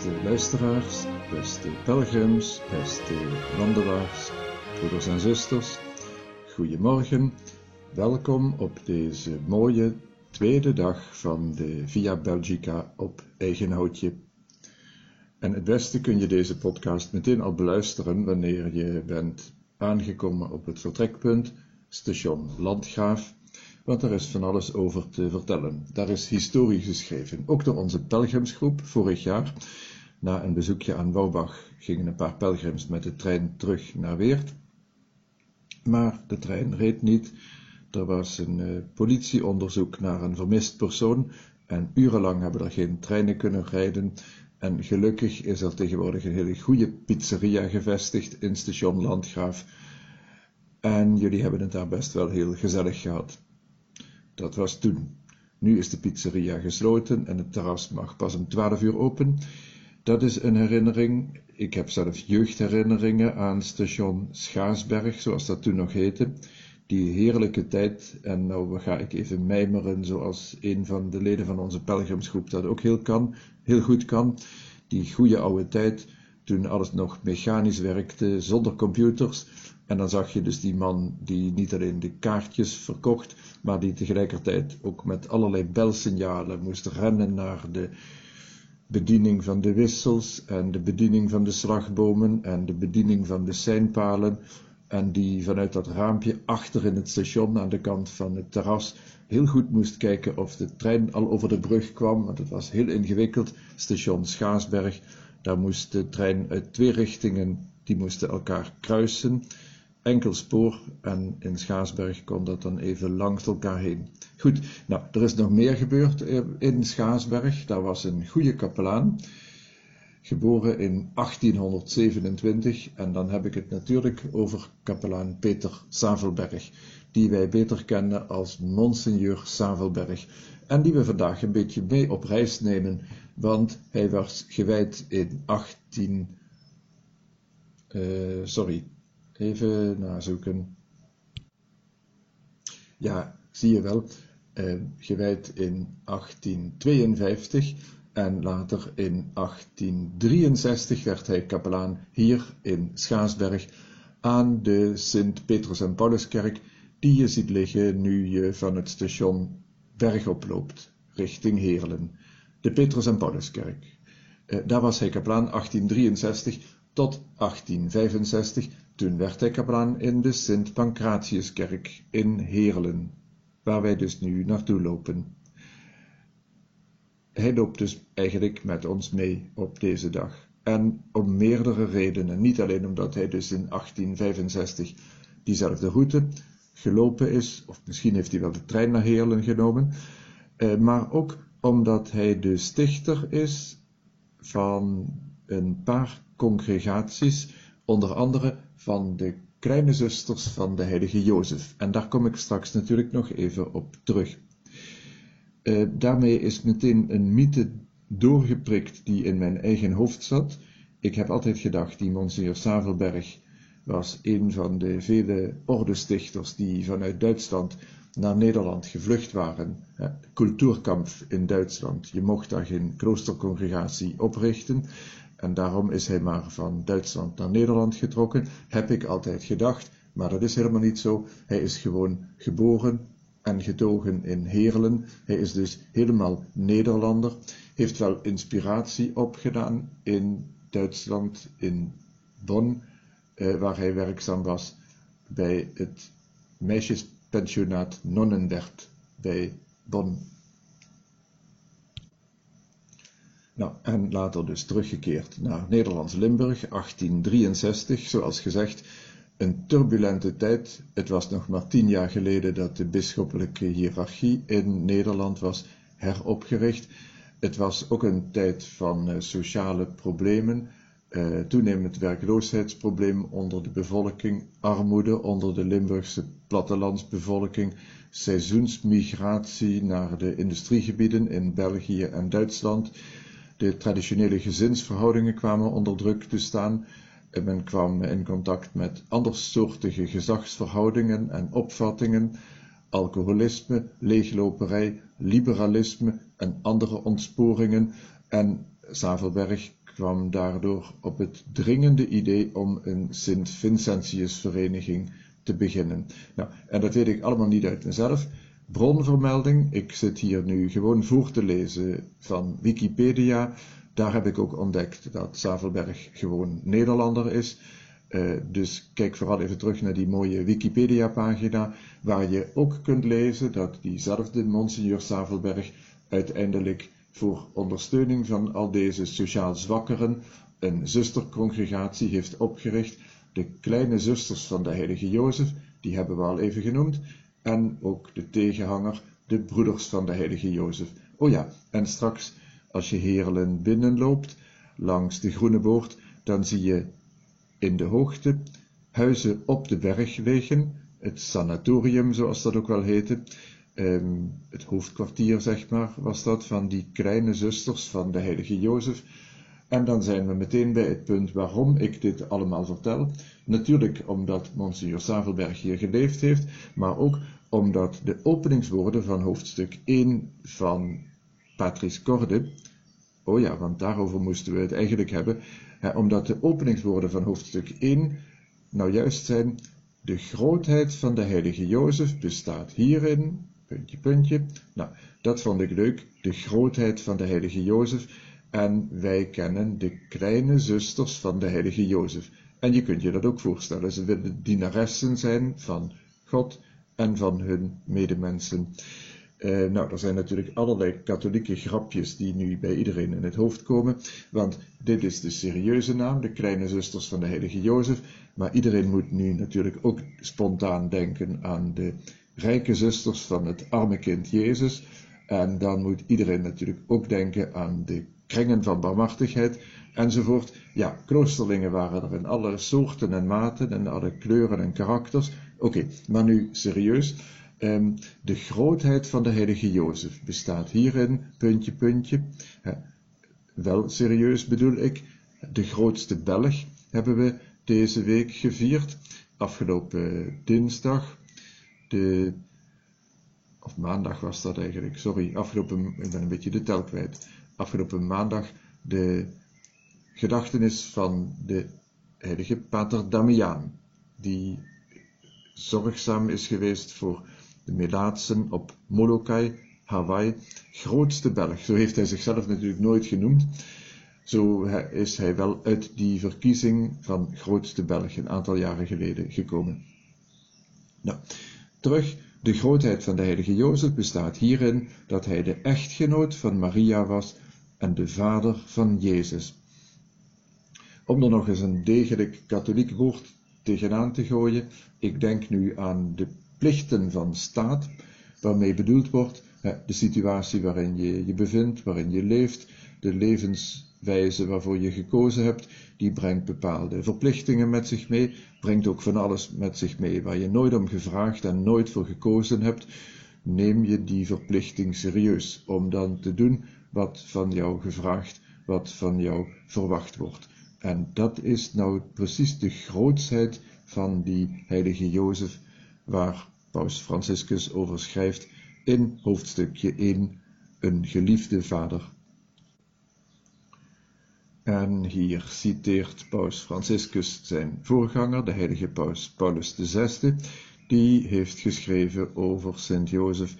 Beste luisteraars, beste pelgrims, beste wandelaars, broeders en zusters, goedemorgen. Welkom op deze mooie tweede dag van de Via Belgica op eigen houtje. En het beste kun je deze podcast meteen al beluisteren wanneer je bent aangekomen op het vertrekpunt, station Landgraaf, want er is van alles over te vertellen. Daar is historie geschreven, ook door onze pelgrimsgroep vorig jaar. Na een bezoekje aan Wouwbach gingen een paar pelgrims met de trein terug naar Weert. Maar de trein reed niet. Er was een uh, politieonderzoek naar een vermist persoon en urenlang hebben er geen treinen kunnen rijden. En gelukkig is er tegenwoordig een hele goede pizzeria gevestigd in station Landgraaf. En jullie hebben het daar best wel heel gezellig gehad. Dat was toen. Nu is de pizzeria gesloten en het terras mag pas om 12 uur open. Dat is een herinnering. Ik heb zelf jeugdherinneringen aan station Schaasberg, zoals dat toen nog heette. Die heerlijke tijd, en nou ga ik even mijmeren zoals een van de leden van onze pelgrimsgroep dat ook heel, kan, heel goed kan. Die goede oude tijd, toen alles nog mechanisch werkte, zonder computers. En dan zag je dus die man die niet alleen de kaartjes verkocht, maar die tegelijkertijd ook met allerlei belsignalen moest rennen naar de bediening van de wissels en de bediening van de slagbomen en de bediening van de seinpalen en die vanuit dat raampje achter in het station aan de kant van het terras heel goed moest kijken of de trein al over de brug kwam, want het was heel ingewikkeld. Station Schaasberg, daar moest de trein uit twee richtingen, die moesten elkaar kruisen enkel spoor en in Schaasberg kon dat dan even langs elkaar heen. Goed, nou, er is nog meer gebeurd in Schaasberg. Daar was een goede kapelaan, geboren in 1827, en dan heb ik het natuurlijk over kapelaan Peter Savelberg, die wij beter kennen als Monseigneur Savelberg, en die we vandaag een beetje mee op reis nemen, want hij was gewijd in 18... Uh, sorry, Even nazoeken. Ja, zie je wel, eh, gewijd in 1852 en later in 1863 werd hij kapelaan hier in Schaasberg aan de Sint-Petrus en Pauluskerk, die je ziet liggen nu je van het station Berg oploopt, richting Heerlen. De Petrus en Pauluskerk. Eh, daar was hij kapelaan 1863 tot 1865 toen werd hij kapelaan in de Sint Pancratiuskerk in Heerlen, waar wij dus nu naartoe lopen. Hij loopt dus eigenlijk met ons mee op deze dag. En om meerdere redenen. Niet alleen omdat hij dus in 1865 diezelfde route gelopen is, of misschien heeft hij wel de trein naar Heerlen genomen, eh, maar ook omdat hij de stichter is van een paar congregaties, onder andere van de kleine zusters van de heilige Jozef. En daar kom ik straks natuurlijk nog even op terug. Uh, daarmee is meteen een mythe doorgeprikt die in mijn eigen hoofd zat. Ik heb altijd gedacht, die Monsignor Savelberg was een van de vele ordestichters die vanuit Duitsland naar Nederland gevlucht waren. Cultuurkamp in Duitsland. Je mocht daar geen kloostercongregatie oprichten. En daarom is hij maar van Duitsland naar Nederland getrokken, heb ik altijd gedacht, maar dat is helemaal niet zo. Hij is gewoon geboren en getogen in Heerlen. Hij is dus helemaal Nederlander, heeft wel inspiratie opgedaan in Duitsland, in Bonn, eh, waar hij werkzaam was bij het meisjespensionaat Nonnenwert bij Bonn. Nou, en later dus teruggekeerd naar Nederlands-Limburg, 1863, zoals gezegd, een turbulente tijd. Het was nog maar tien jaar geleden dat de bisschoppelijke hiërarchie in Nederland was heropgericht. Het was ook een tijd van uh, sociale problemen, uh, toenemend werkloosheidsprobleem onder de bevolking, armoede onder de Limburgse plattelandsbevolking, seizoensmigratie naar de industriegebieden in België en Duitsland, de traditionele gezinsverhoudingen kwamen onder druk te staan. Men kwam in contact met andersoortige gezagsverhoudingen en opvattingen, alcoholisme, leegloperij, liberalisme en andere ontsporingen. En Zavelberg kwam daardoor op het dringende idee om een Sint-Vincentius-vereniging te beginnen. Nou, en dat weet ik allemaal niet uit mezelf. Bronvermelding, ik zit hier nu gewoon voor te lezen van Wikipedia. Daar heb ik ook ontdekt dat Zavelberg gewoon Nederlander is. Uh, dus kijk vooral even terug naar die mooie Wikipedia-pagina, waar je ook kunt lezen dat diezelfde Monsignor Zavelberg uiteindelijk voor ondersteuning van al deze sociaal zwakkeren een zustercongregatie heeft opgericht, de kleine zusters van de heilige Jozef, die hebben we al even genoemd, en ook de tegenhanger, de broeders van de heilige Jozef. Oh ja, en straks, als je Heerlen binnenloopt, langs de Groene Boord, dan zie je in de hoogte huizen op de berg liggen, het sanatorium, zoals dat ook wel heette, um, het hoofdkwartier, zeg maar, was dat, van die kleine zusters van de heilige Jozef. En dan zijn we meteen bij het punt waarom ik dit allemaal vertel. Natuurlijk omdat Monsignor Savelberg hier geleefd heeft, maar ook omdat de openingswoorden van hoofdstuk 1 van Patrice Corde, oh ja, want daarover moesten we het eigenlijk hebben, hè, omdat de openingswoorden van hoofdstuk 1 nou juist zijn, de grootheid van de heilige Jozef bestaat hierin puntje, puntje. Nou, dat vond ik leuk, de grootheid van de heilige Jozef. En wij kennen de kleine zusters van de heilige Jozef. En je kunt je dat ook voorstellen, ze willen dienaressen zijn van God en van hun medemensen. Uh, nou, er zijn natuurlijk allerlei katholieke grapjes die nu bij iedereen in het hoofd komen, want dit is de serieuze naam, de kleine zusters van de heilige Jozef, maar iedereen moet nu natuurlijk ook spontaan denken aan de rijke zusters van het arme kind Jezus. En dan moet iedereen natuurlijk ook denken aan de kringen van barmhartigheid enzovoort. Ja, kloosterlingen waren er in alle soorten en maten en alle kleuren en karakters. Oké, maar nu serieus. Um, de grootheid van de heilige Jozef bestaat hierin, puntje, puntje. wel serieus bedoel ik, de grootste Belg hebben we deze week gevierd. Afgelopen dinsdag de, of maandag was dat eigenlijk, sorry, afgelopen, ik ben een beetje de tel kwijt, afgelopen maandag de gedachtenis van de heilige Pater Damiaan, die zorgzaam is geweest voor de Melaatsen op Molokai, Hawaii, grootste Belg. Zo heeft hij zichzelf natuurlijk nooit genoemd. Zo is hij wel uit die verkiezing van grootste Belg een aantal jaren geleden gekomen. Nou, Terug, de grootheid van de heilige Jozef bestaat hierin dat hij de echtgenoot van Maria was en de vader van Jezus. Om er nog eens een degelijk katholiek woord tegenaan te gooien, ik denk nu aan de plichten van staat, waarmee bedoeld wordt de situatie waarin je je bevindt, waarin je leeft, de levenswijze waarvoor je gekozen hebt, die brengt bepaalde verplichtingen met zich mee, brengt ook van alles met zich mee waar je nooit om gevraagd en nooit voor gekozen hebt, neem je die verplichting serieus om dan te doen wat van jou gevraagd, wat van jou verwacht wordt. En dat is nou precies de grootsheid van die heilige Jozef, waar Paus Franciscus over schrijft in hoofdstukje 1, een geliefde vader en hier citeert Paus Franciscus zijn voorganger, de heilige Paus Paulus VI, die heeft geschreven over Sint Jozef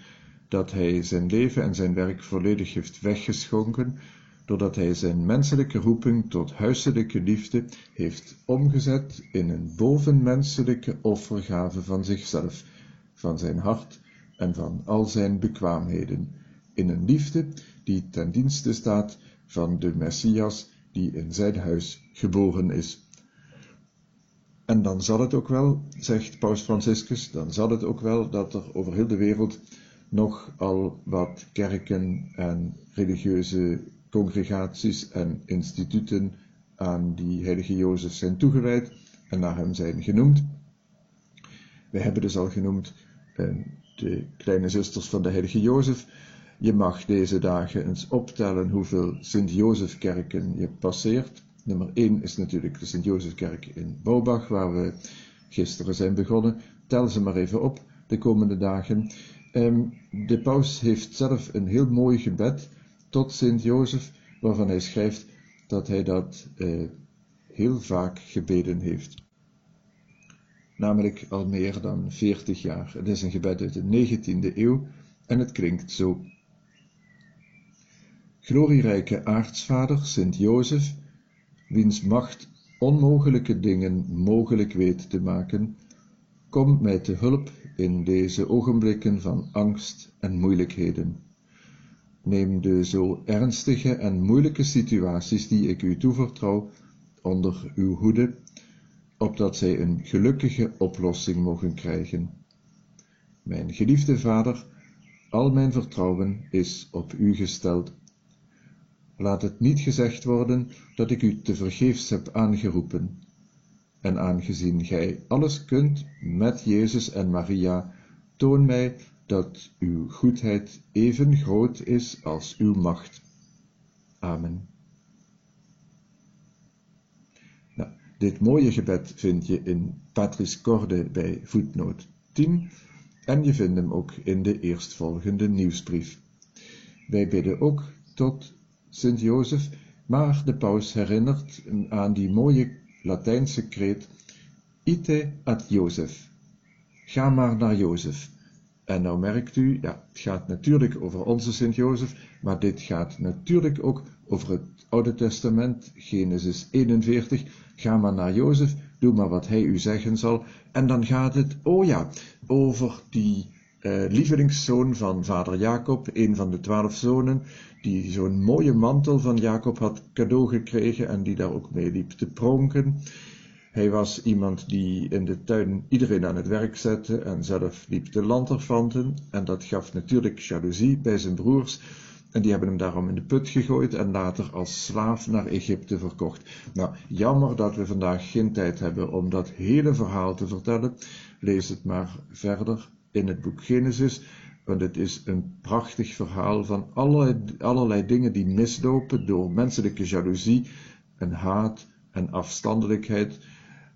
dat hij zijn leven en zijn werk volledig heeft weggeschonken, doordat hij zijn menselijke roeping tot huiselijke liefde heeft omgezet in een bovenmenselijke offergave van zichzelf, van zijn hart en van al zijn bekwaamheden, in een liefde die ten dienste staat van de Messias die in zijn huis geboren is. En dan zal het ook wel, zegt Paus Franciscus, dan zal het ook wel dat er over heel de wereld nog al wat kerken en religieuze congregaties en instituten aan die heilige Jozef zijn toegewijd en naar hem zijn genoemd. We hebben dus al genoemd eh, de kleine zusters van de heilige Jozef, je mag deze dagen eens optellen hoeveel Sint-Jozefkerken je passeert. Nummer 1 is natuurlijk de Sint-Jozefkerk in Bobach, waar we gisteren zijn begonnen. Tel ze maar even op de komende dagen. Ehm, de paus heeft zelf een heel mooi gebed tot Sint-Jozef, waarvan hij schrijft, dat hij dat eh, heel vaak gebeden heeft. Namelijk al meer dan 40 jaar. Het is een gebed uit de 19e eeuw en het klinkt zo. Glorierijke aartsvader Sint Jozef, wiens macht onmogelijke dingen mogelijk weet te maken, kom mij te hulp in deze ogenblikken van angst en moeilijkheden. Neem de zo ernstige en moeilijke situaties die ik u toevertrouw onder uw hoede, opdat zij een gelukkige oplossing mogen krijgen. Mijn geliefde Vader, al mijn vertrouwen is op u gesteld. Laat het niet gezegd worden dat ik u te vergeefs heb aangeroepen. En aangezien gij alles kunt met Jezus en Maria, toon mij dat uw goedheid even groot is als uw macht. Amen. Nou, dit mooie gebed vind je in Patris Corde bij voetnoot 10 en je vindt hem ook in de eerstvolgende nieuwsbrief. Wij bidden ook tot Sint Jozef, maar de paus herinnert aan die mooie Latijnse kreet Ite ad Jozef. Ga maar naar Jozef. En nou merkt u, ja, het gaat natuurlijk over onze Sint Jozef, maar dit gaat natuurlijk ook over het Oude Testament, Genesis 41. Ga maar naar Jozef, doe maar wat hij u zeggen zal. En dan gaat het, oh ja, over die uh, lievelingszoon van vader Jacob, een van de twaalf zonen, die zo'n mooie mantel van Jacob had cadeau gekregen en die daar ook mee liep te pronken. Hij was iemand die in de tuin iedereen aan het werk zette en zelf liep de lanterfanten en dat gaf natuurlijk jaloezie bij zijn broers en die hebben hem daarom in de put gegooid en later als slaaf naar Egypte verkocht. Nou, jammer dat we vandaag geen tijd hebben om dat hele verhaal te vertellen. Lees het maar verder in het boek Genesis, want het is een prachtig verhaal van allerlei, allerlei dingen die mislopen door menselijke jaloezie en haat en afstandelijkheid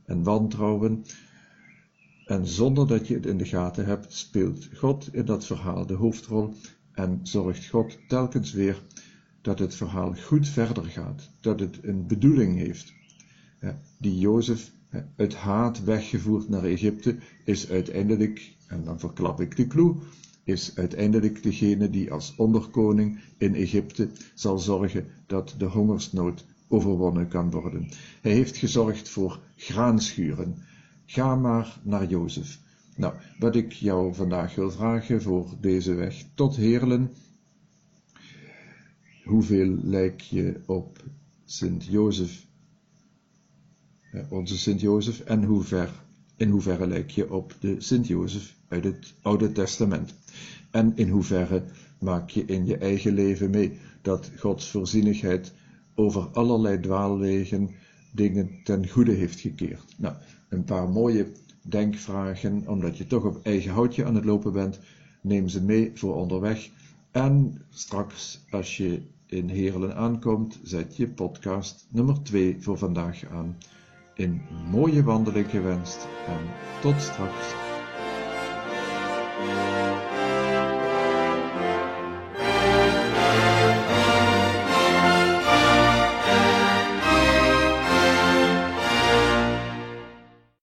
en wantrouwen. En zonder dat je het in de gaten hebt, speelt God in dat verhaal de hoofdrol en zorgt God telkens weer dat het verhaal goed verder gaat, dat het een bedoeling heeft. Die Jozef uit haat weggevoerd naar Egypte is uiteindelijk, en dan verklap ik de clue, is uiteindelijk degene die als onderkoning in Egypte zal zorgen dat de hongersnood overwonnen kan worden. Hij heeft gezorgd voor graanschuren. Ga maar naar Jozef. Nou, wat ik jou vandaag wil vragen voor deze weg tot Heerlen. Hoeveel lijk je op Sint Jozef, onze Sint Jozef, en in hoeverre lijk je op de Sint Jozef uit het Oude Testament? En in hoeverre maak je in je eigen leven mee dat Gods voorzienigheid over allerlei dwaalwegen dingen ten goede heeft gekeerd. Nou, een paar mooie denkvragen, omdat je toch op eigen houtje aan het lopen bent, neem ze mee voor onderweg. En straks, als je in Heerlen aankomt, zet je podcast nummer 2 voor vandaag aan. Een mooie wandeling gewenst en tot straks.